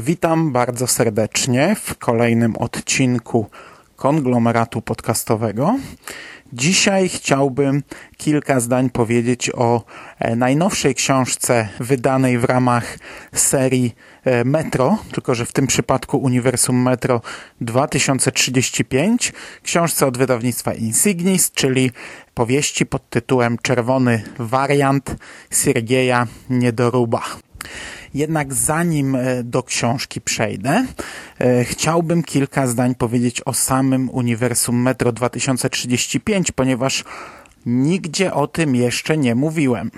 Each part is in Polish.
Witam bardzo serdecznie w kolejnym odcinku konglomeratu podcastowego. Dzisiaj chciałbym kilka zdań powiedzieć o e, najnowszej książce wydanej w ramach serii e, Metro, tylko że w tym przypadku Uniwersum Metro 2035, książce od wydawnictwa Insignis, czyli powieści pod tytułem Czerwony wariant Siergieja Niedoruba. Jednak zanim e, do książki przejdę, e, chciałbym kilka zdań powiedzieć o samym uniwersum Metro 2035, ponieważ nigdzie o tym jeszcze nie mówiłem.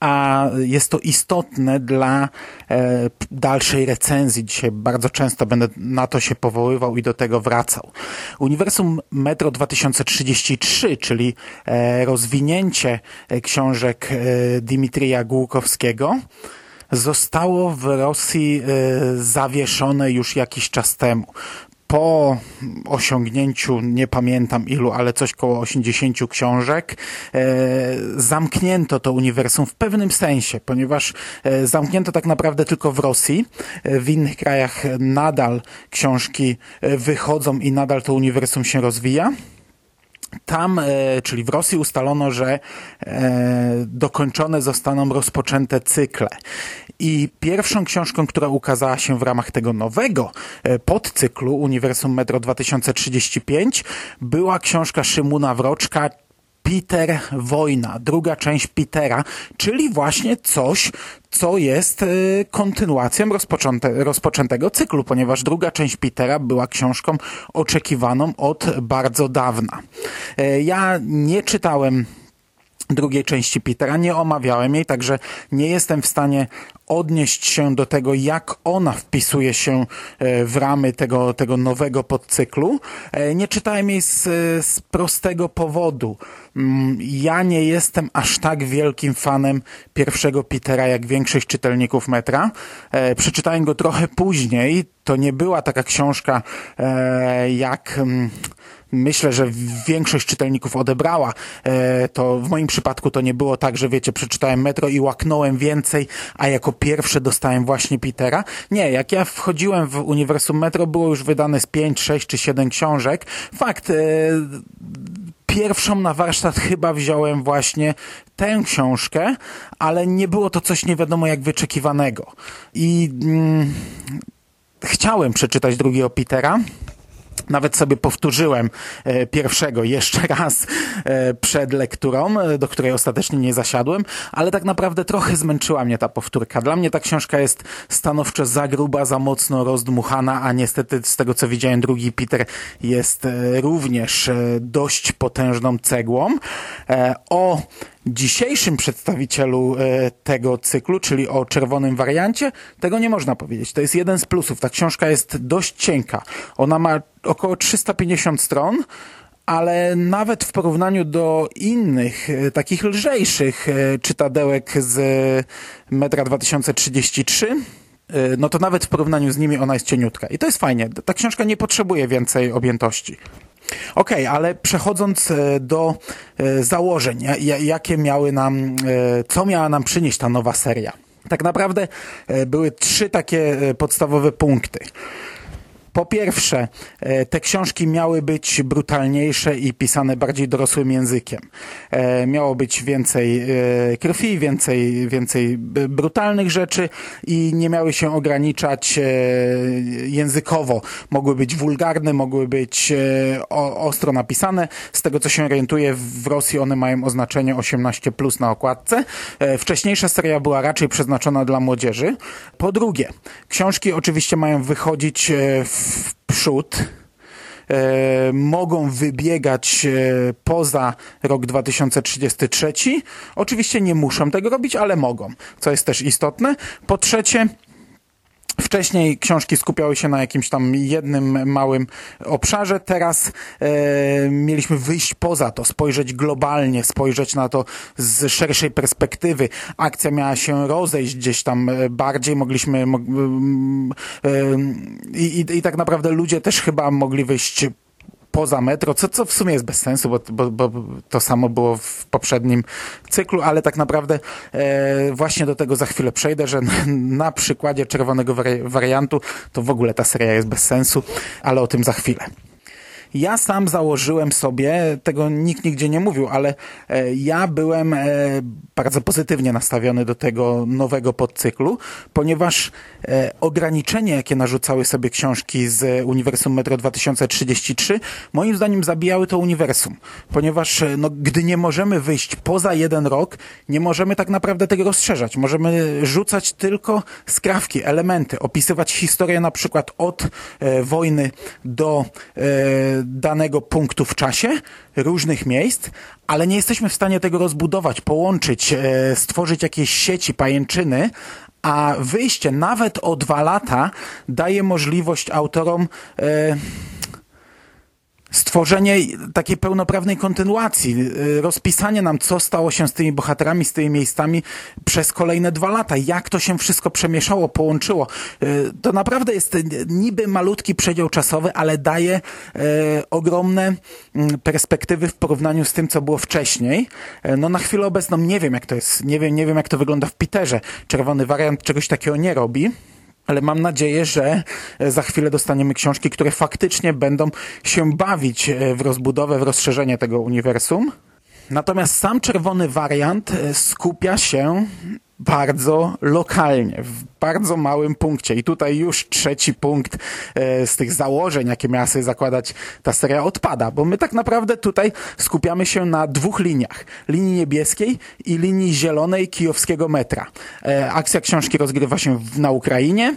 A jest to istotne dla e, dalszej recenzji. Dzisiaj bardzo często będę na to się powoływał i do tego wracał. Uniwersum Metro 2033, czyli e, rozwinięcie e, książek e, Dimitrija Głukowskiego, zostało w Rosji e, zawieszone już jakiś czas temu. Po osiągnięciu, nie pamiętam ilu, ale coś koło 80 książek, e, zamknięto to uniwersum w pewnym sensie, ponieważ e, zamknięto tak naprawdę tylko w Rosji. W innych krajach nadal książki wychodzą i nadal to uniwersum się rozwija. Tam, e, czyli w Rosji, ustalono, że e, dokończone zostaną rozpoczęte cykle. I pierwszą książką, która ukazała się w ramach tego nowego e, podcyklu Uniwersum Metro 2035, była książka Szymuna Wroczka Peter Wojna, druga część Petera, czyli właśnie coś, co jest e, kontynuacją rozpoczęte, rozpoczętego cyklu, ponieważ druga część Petera była książką oczekiwaną od bardzo dawna. E, Ja nie czytałem drugiej części Petera, nie omawiałem jej, także nie jestem w stanie odnieść się do tego, jak ona wpisuje się e, w ramy tego, tego nowego podcyklu. E, Nie czytałem jej z, z prostego powodu. Mm, Ja nie jestem aż tak wielkim fanem pierwszego Petera, jak większość czytelników Metra. E, Przeczytałem go trochę później. To nie była taka książka jak... mm, myślę, że większość czytelników odebrała. To w moim przypadku to nie było tak, że wiecie, przeczytałem Metro i łaknąłem więcej, a jako pierwsze dostałem właśnie Petera. Nie, jak ja wchodziłem w uniwersum Metro, było już wydane z 5, 6 czy 7 książek. Fakt, e, pierwszą na warsztat chyba wziąłem właśnie tę książkę, ale nie było to coś nie wiadomo jak wyczekiwanego. I mm, chciałem przeczytać drugiego Petera. Nawet sobie powtórzyłem e, pierwszego jeszcze raz e, przed lekturą, e, do której ostatecznie nie zasiadłem, ale tak naprawdę trochę zmęczyła mnie ta powtórka. Dla mnie ta książka jest stanowczo za gruba, za mocno rozdmuchana, a niestety z tego co widziałem drugi Peter jest również dość potężną cegłą. O dzisiejszym przedstawicielu e, tego cyklu, czyli o czerwonym wariancie, tego nie można powiedzieć. To jest jeden z plusów. Ta książka jest dość cienka. Ona ma około 350 stron, ale nawet w porównaniu do innych, e, takich lżejszych e, czytadełek z Metra 2033, e, no to nawet w porównaniu z nimi ona jest cieniutka. I to jest fajnie. Ta książka nie potrzebuje więcej objętości. Okej, ale przechodząc e, do e, założeń, ja- ja- jakie miały nam, e, co miała nam przynieść ta nowa seria? Tak naprawdę były trzy takie podstawowe punkty. Po pierwsze, e, te książki miały być brutalniejsze i pisane bardziej dorosłym językiem. E, Miało być więcej e, krwi, więcej, więcej brutalnych rzeczy i nie miały się ograniczać językowo. Mogły być wulgarne, mogły być ostro napisane. Z tego co się orientuję, w Rosji one mają oznaczenie 18 plus na okładce. Wcześniejsza seria była raczej przeznaczona dla młodzieży. Po drugie, książki oczywiście mają wychodzić e, w przód e, mogą wybiegać e, poza rok 2033. Oczywiście nie muszą tego robić, ale mogą, co jest też istotne. Po trzecie, Wcześniej książki skupiały się na jakimś tam jednym małym obszarze, teraz e, mieliśmy wyjść poza to, spojrzeć globalnie, spojrzeć na to z szerszej perspektywy. Akcja miała się rozejść gdzieś tam e, bardziej, mogliśmy mo, e, i, i, tak naprawdę ludzie też chyba mogli wyjść poza metro, co, co w sumie jest bez sensu, bo, bo, bo to samo było w poprzednim cyklu, ale tak naprawdę e, właśnie do tego za chwilę przejdę, że na, przykładzie czerwonego wari wariantu to w ogóle ta seria jest bez sensu, ale o tym za chwilę. Ja sam założyłem sobie, tego nikt nigdzie nie mówił, ale e, ja byłem e, bardzo pozytywnie nastawiony do tego nowego podcyklu, ponieważ e, ograniczenie, jakie narzucały sobie książki z Uniwersum Metro 2033, moim zdaniem zabijały to uniwersum, ponieważ no, gdy nie możemy wyjść poza jeden rok, nie możemy tak naprawdę tego rozszerzać. Możemy rzucać tylko skrawki, elementy, opisywać historię na przykład od e, wojny do e, danego punktu w czasie, różnych miejsc, ale nie jesteśmy w stanie tego rozbudować, połączyć, e, stworzyć jakieś sieci, pajęczyny, a wyjście nawet o dwa lata daje możliwość autorom e, stworzenie takiej pełnoprawnej kontynuacji, y, rozpisanie nam, co stało się z tymi bohaterami, z tymi miejscami przez kolejne dwa lata, jak to się wszystko przemieszało, połączyło. Y, to naprawdę jest niby malutki przedział czasowy, ale daje e, ogromne mm, perspektywy w porównaniu z tym, co było wcześniej. No na chwilę obecną nie wiem, jak to jest, nie wiem, nie wiem, jak to wygląda w Peterze. Czerwony wariant czegoś takiego nie robi ale mam nadzieję, że e, za chwilę dostaniemy książki, które faktycznie będą się bawić e, w rozbudowę, w rozszerzenie tego uniwersum. Natomiast sam czerwony wariant e, skupia się bardzo lokalnie, w bardzo małym punkcie. I tutaj już trzeci punkt e, z tych założeń, jakie miała sobie zakładać ta seria, odpada, bo my tak naprawdę tutaj skupiamy się na dwóch liniach. Linii niebieskiej i linii zielonej kijowskiego metra. E, akcja książki rozgrywa się w, na Ukrainie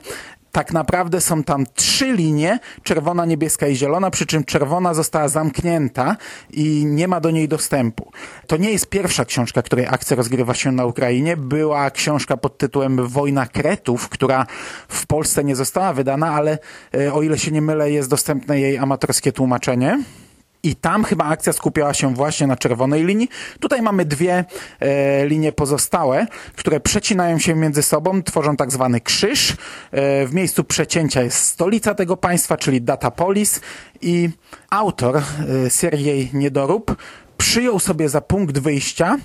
tak naprawdę są tam trzy linie, czerwona, niebieska i zielona, przy czym czerwona została zamknięta i nie ma do niej dostępu. To nie jest pierwsza książka, której akcja rozgrywa się na Ukrainie. Była książka pod tytułem Wojna Kretów, która w Polsce nie została wydana, ale e, o ile się nie mylę, jest dostępne jej amatorskie tłumaczenie. I tam chyba akcja skupiała się właśnie na czerwonej linii. Tutaj mamy dwie e, linie pozostałe, które przecinają się między sobą, tworzą tak zwany krzyż. E, w miejscu przecięcia jest stolica tego państwa, czyli Datapolis i autor e, Siergiej Niedorób przyjął sobie za punkt wyjścia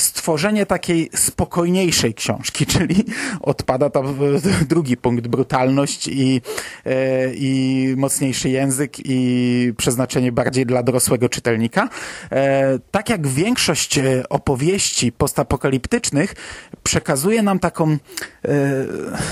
stworzenie takiej spokojniejszej książki, czyli odpada tam drugi punkt, brutalność i, e, i mocniejszy język i przeznaczenie bardziej dla dorosłego czytelnika. E, tak jak większość e, opowieści postapokaliptycznych przekazuje nam taką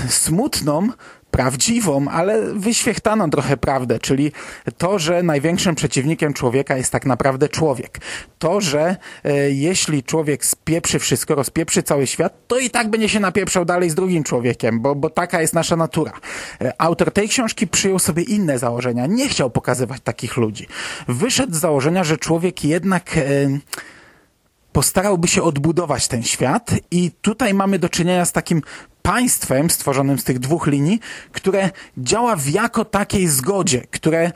smutną, prawdziwą, ale wyświechtaną trochę prawdę, czyli to, że największym przeciwnikiem człowieka jest tak naprawdę człowiek. To, że e, jeśli człowiek spieprzy wszystko, rozpieprzy cały świat, to i tak będzie się napieprzał dalej z drugim człowiekiem, bo, bo taka jest nasza natura. E, autor tej książki przyjął sobie inne założenia. Nie chciał pokazywać takich ludzi. Wyszedł z założenia, że człowiek jednak... E, postarałby się odbudować ten świat i tutaj mamy do czynienia z takim państwem stworzonym z tych dwóch linii, które działa w jako takiej zgodzie, które e,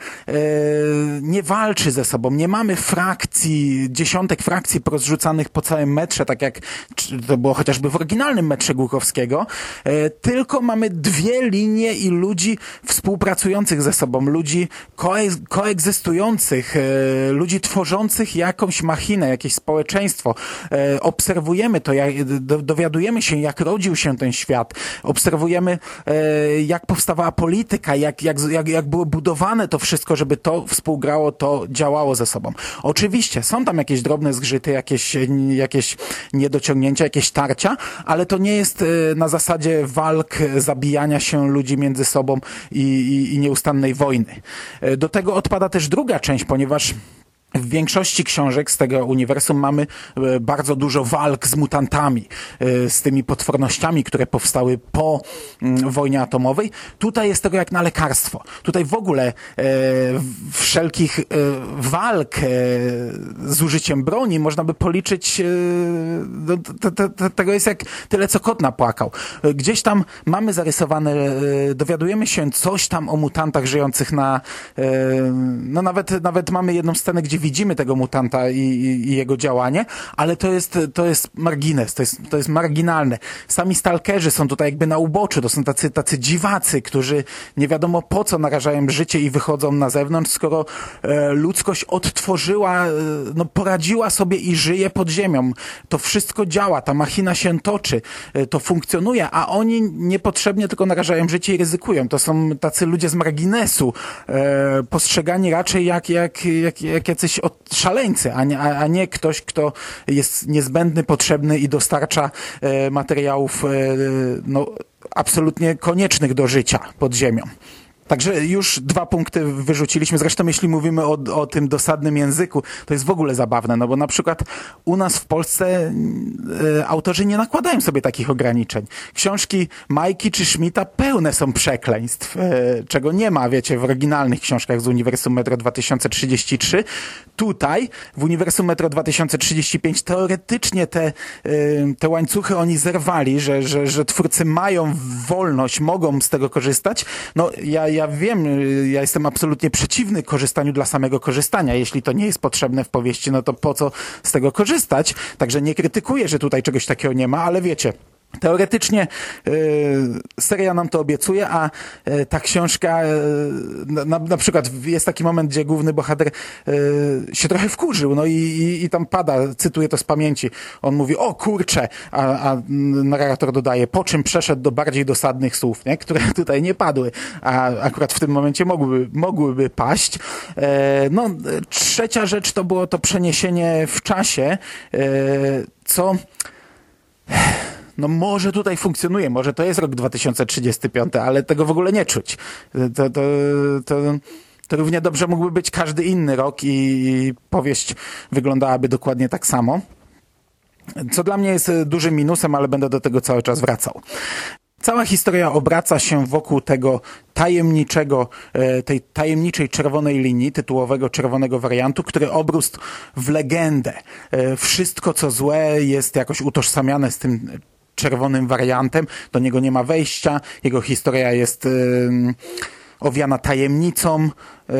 nie walczy ze sobą. Nie mamy frakcji, dziesiątek frakcji porozrzucanych po całym metrze, tak jak to było chociażby w oryginalnym metrze Głuchowskiego, e, tylko mamy dwie linie i ludzi współpracujących ze sobą, ludzi koe koegzystujących, e, ludzi tworzących jakąś machinę, jakieś społeczeństwo. Obserwujemy to, jak, do, dowiadujemy się, jak rodził się ten świat, świat. Obserwujemy, e, jak powstawała polityka, jak, jak, jak, jak było budowane to wszystko, żeby to współgrało, to działało ze sobą. Oczywiście są tam jakieś drobne zgrzyty, jakieś, jakieś niedociągnięcia, jakieś tarcia, ale to nie jest e, na zasadzie walk, zabijania się ludzi między sobą i, i, i nieustannej wojny. E, do tego odpada też druga część, ponieważ w większości książek z tego uniwersum mamy e, bardzo dużo walk z mutantami, e, z tymi potwornościami, które powstały po mm, wojnie atomowej. Tutaj jest tego jak na lekarstwo. Tutaj w ogóle e, wszelkich walk z użyciem broni można by policzyć, no, tego jest jak tyle, co kot napłakał. Gdzieś tam mamy zarysowane, dowiadujemy się coś tam o mutantach żyjących na, no nawet, nawet mamy jedną scenę, gdzie widzimy tego mutanta i, i, i, jego działanie, ale to jest, to jest margines, to jest, to jest marginalne. Sami stalkerzy są tutaj jakby na uboczu, to są tacy, tacy dziwacy, którzy nie wiadomo po co narażają życie i wychodzą na zewnątrz, skoro e, ludzkość odtworzyła, e, no poradziła sobie i żyje pod ziemią. To wszystko działa, ta machina się toczy, e, to funkcjonuje, a oni niepotrzebnie tylko narażają życie i ryzykują. To są tacy ludzie z marginesu, e, postrzegani raczej jak, jak, jak, jak jacyś od szaleńcy, a nie, a nie ktoś, kto jest niezbędny, potrzebny i dostarcza e, materiałów e, no, absolutnie koniecznych do życia pod ziemią. Także już dwa punkty wyrzuciliśmy. Zresztą jeśli mówimy o, o tym dosadnym języku, to jest w ogóle zabawne, no bo na przykład u nas w Polsce e, autorzy nie nakładają sobie takich ograniczeń. Książki Majki czy Schmidta pełne są przekleństw, e, czego nie ma, wiecie, w oryginalnych książkach z Uniwersum Metro 2033. Tutaj w Uniwersum Metro 2035 teoretycznie te, e, te łańcuchy oni zerwali, że, że, że twórcy mają wolność, mogą z tego korzystać. No ja ja wiem, ja jestem absolutnie przeciwny korzystaniu dla samego korzystania. Jeśli to nie jest potrzebne w powieści, no to po co z tego korzystać? Także nie krytykuję, że tutaj czegoś takiego nie ma, ale wiecie, Teoretycznie y, seria nam to obiecuje, a y, ta książka, y, na, na, przykład jest taki moment, gdzie główny bohater się trochę wkurzył, no i, i, i, tam pada, cytuję to z pamięci, on mówi, o kurcze, a, a narrator dodaje, po czym przeszedł do bardziej dosadnych słów, nie? które tutaj nie padły, a akurat w tym momencie mogłyby, mogłyby paść. E, no, trzecia rzecz to było to przeniesienie w czasie, e, co no może tutaj funkcjonuje, może to jest rok 2035, ale tego w ogóle nie czuć. To, to, to, to równie dobrze mógłby być każdy inny rok i powieść wyglądałaby dokładnie tak samo. Co dla mnie jest dużym minusem, ale będę do tego cały czas wracał. Cała historia obraca się wokół tego tajemniczego, e, tej tajemniczej czerwonej linii, tytułowego czerwonego wariantu, który obrósł w legendę. E, wszystko, co złe jest jakoś utożsamiane z tym czerwonym wariantem, do niego nie ma wejścia, jego historia jest owiana tajemnicą, e,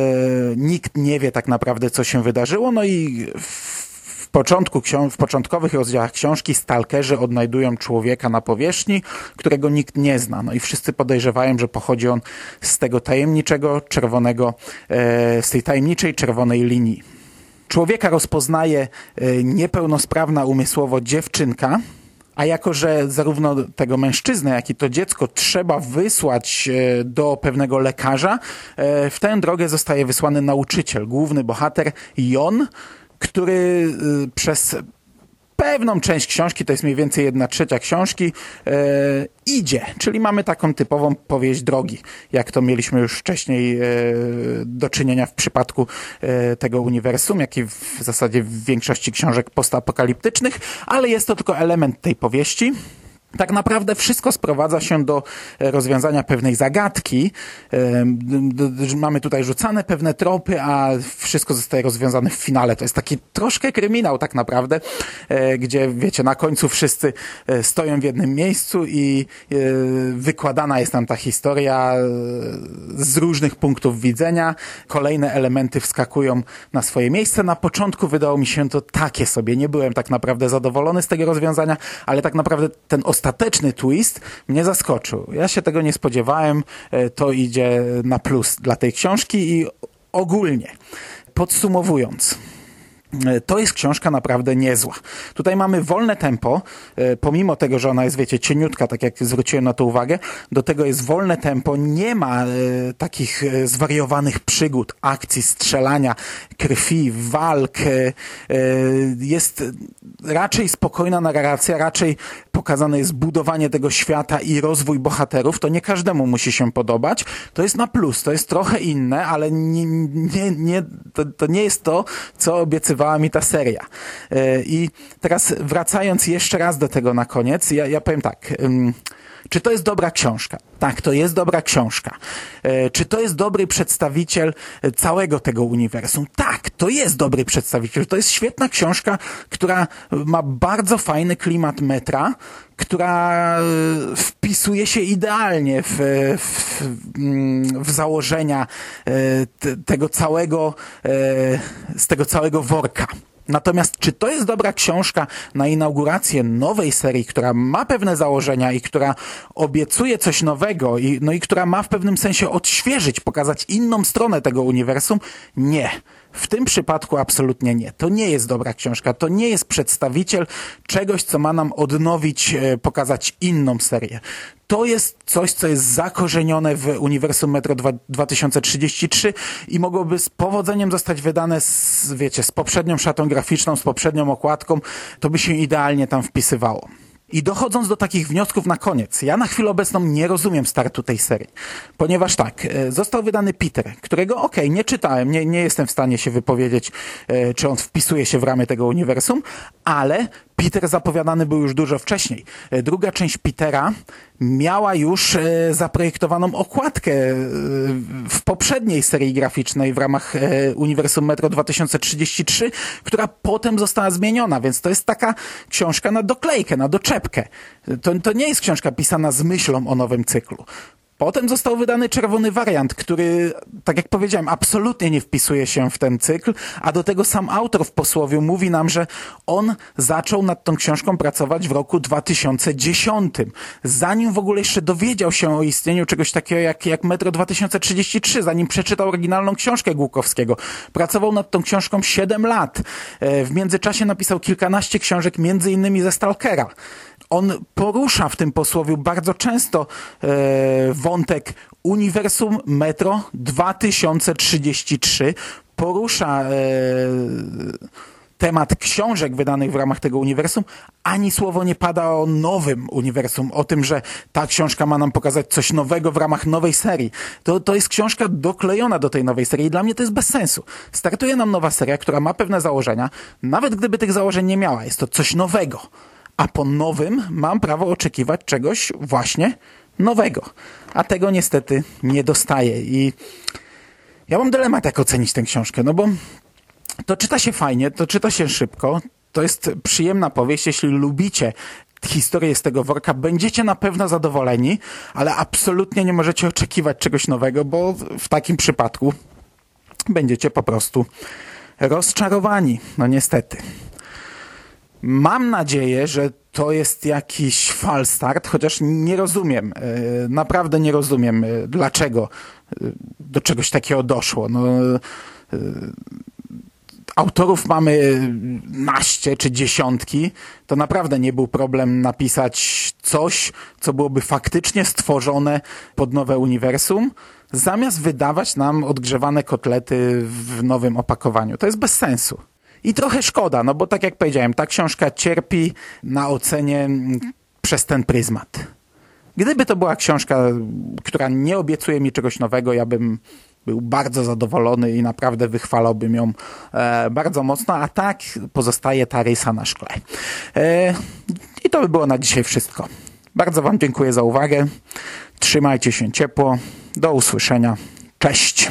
nikt nie wie tak naprawdę, co się wydarzyło, no i w początku, w początkowych rozdziałach książki stalkerzy odnajdują człowieka na powierzchni, którego nikt nie zna. No i wszyscy podejrzewają, że pochodzi on z tego tajemniczego, czerwonego, e, z tej tajemniczej czerwonej linii. Człowieka rozpoznaje e, niepełnosprawna umysłowo dziewczynka, a jako, że zarówno tego mężczyznę, jak i to dziecko trzeba wysłać e, do pewnego lekarza, e, w tę drogę zostaje wysłany nauczyciel, główny bohater Jon, który e, przez pewną część książki, to jest mniej więcej jedna trzecia książki, e, idzie. Czyli mamy taką typową powieść drogi, jak to mieliśmy już wcześniej e, do czynienia w przypadku e, tego uniwersum, jak i w zasadzie w większości książek postapokaliptycznych, ale jest to tylko element tej powieści tak naprawdę wszystko sprowadza się do e, rozwiązania pewnej zagadki. E, mamy tutaj rzucane pewne tropy, a wszystko zostaje rozwiązane w finale. To jest taki troszkę kryminał tak naprawdę, e, gdzie wiecie, na końcu wszyscy stoją w jednym miejscu i wykładana jest nam ta historia z różnych punktów widzenia. Kolejne elementy wskakują na swoje miejsce. Na początku wydało mi się to takie sobie. Nie byłem tak naprawdę zadowolony z tego rozwiązania, ale tak naprawdę ten ostatni ostateczny twist mnie zaskoczył. Ja się tego nie spodziewałem. E, to idzie na plus dla tej książki i ogólnie. Podsumowując, To jest książka naprawdę niezła. Tutaj mamy wolne tempo, e, pomimo tego, że ona jest, wiecie, cieniutka, tak jak zwróciłem na to uwagę, do tego jest wolne tempo, nie ma e, takich e, zwariowanych przygód, akcji, strzelania, krwi, walk. E, e, jest raczej spokojna narracja, raczej pokazane jest budowanie tego świata i rozwój bohaterów. To nie każdemu musi się podobać. To jest na plus, to jest trochę inne, ale nie, nie, nie, to, to nie jest to, co obiecywała mi ta seria. E, I teraz wracając jeszcze raz do tego na koniec, ja, ja powiem tak. Czy to jest dobra książka? Tak, to jest dobra książka. E, Czy to jest dobry przedstawiciel e, całego tego uniwersum? Tak, to jest dobry przedstawiciel. To jest świetna książka, która ma bardzo fajny klimat metra, która e, wpisuje się idealnie w, w, mm, w założenia te- tego całego, z tego całego worka. Natomiast czy to jest dobra książka na inaugurację nowej serii, która ma pewne założenia i która obiecuje coś nowego, i, no i która ma w pewnym sensie odświeżyć, pokazać inną stronę tego uniwersum? Nie. W tym przypadku absolutnie nie. To nie jest dobra książka. To nie jest przedstawiciel czegoś, co ma nam odnowić, e, pokazać inną serię. To jest coś, co jest zakorzenione w uniwersum Metro dwa- 2033 i mogłoby z powodzeniem zostać wydane z, wiecie, z poprzednią szatą graficzną, z poprzednią okładką. To by się idealnie tam wpisywało. I dochodząc do takich wniosków na koniec, ja na chwilę obecną nie rozumiem startu tej serii, ponieważ tak, e, został wydany Peter, którego okej, nie czytałem, nie, nie jestem w stanie się wypowiedzieć, e, czy on wpisuje się w ramy tego uniwersum, ale Peter zapowiadany był już dużo wcześniej. E, Druga część Petera miała już e, zaprojektowaną okładkę e, w poprzedniej serii graficznej w ramach Uniwersum Metro 2033, która potem została zmieniona, więc to jest taka książka na doklejkę, na doczepkę. To, to nie jest książka pisana z myślą o nowym cyklu. Potem został wydany czerwony wariant, który, tak jak powiedziałem, absolutnie nie wpisuje się w ten cykl, a do tego sam autor w posłowiu mówi nam, że on zaczął nad tą książką pracować w roku 2010, zanim w ogóle jeszcze dowiedział się o istnieniu czegoś takiego jak, jak Metro 2033, zanim przeczytał oryginalną książkę Głukowskiego. Pracował nad tą książką 7 lat. E, W międzyczasie napisał kilkanaście książek, między innymi ze Stalkera on porusza w tym posłowiu bardzo często e, wątek uniwersum Metro 2033, porusza e, temat książek wydanych w ramach tego uniwersum, ani słowo nie pada o nowym uniwersum, o tym, że ta książka ma nam pokazać coś nowego w ramach nowej serii. To, to jest książka doklejona do tej nowej serii i dla mnie to jest bez sensu. Startuje nam nowa seria, która ma pewne założenia, nawet gdyby tych założeń nie miała, jest to coś nowego a po nowym mam prawo oczekiwać czegoś właśnie nowego. A tego niestety nie dostaję. I ja mam dylemat, jak ocenić tę książkę, no bo to czyta się fajnie, to czyta się szybko, to jest przyjemna powieść, jeśli lubicie historię z tego worka, będziecie na pewno zadowoleni, ale absolutnie nie możecie oczekiwać czegoś nowego, bo w takim przypadku będziecie po prostu rozczarowani. No niestety. Mam nadzieję, że to jest jakiś falstart, chociaż nie rozumiem, e, naprawdę nie rozumiem, e, dlaczego e, do czegoś takiego doszło. No, autorów mamy naście czy dziesiątki, to naprawdę nie był problem napisać coś, co byłoby faktycznie stworzone pod nowe uniwersum, zamiast wydawać nam odgrzewane kotlety w nowym opakowaniu. To jest bez sensu. I trochę szkoda, no bo tak jak powiedziałem, ta książka cierpi na ocenie mm, przez ten pryzmat. Gdyby to była książka, która nie obiecuje mi czegoś nowego, ja bym był bardzo zadowolony i naprawdę wychwalałbym ją e, bardzo mocno, a tak pozostaje ta rysa na szkle. E, I to by było na dzisiaj wszystko. Bardzo Wam dziękuję za uwagę. Trzymajcie się ciepło. Do usłyszenia. Cześć.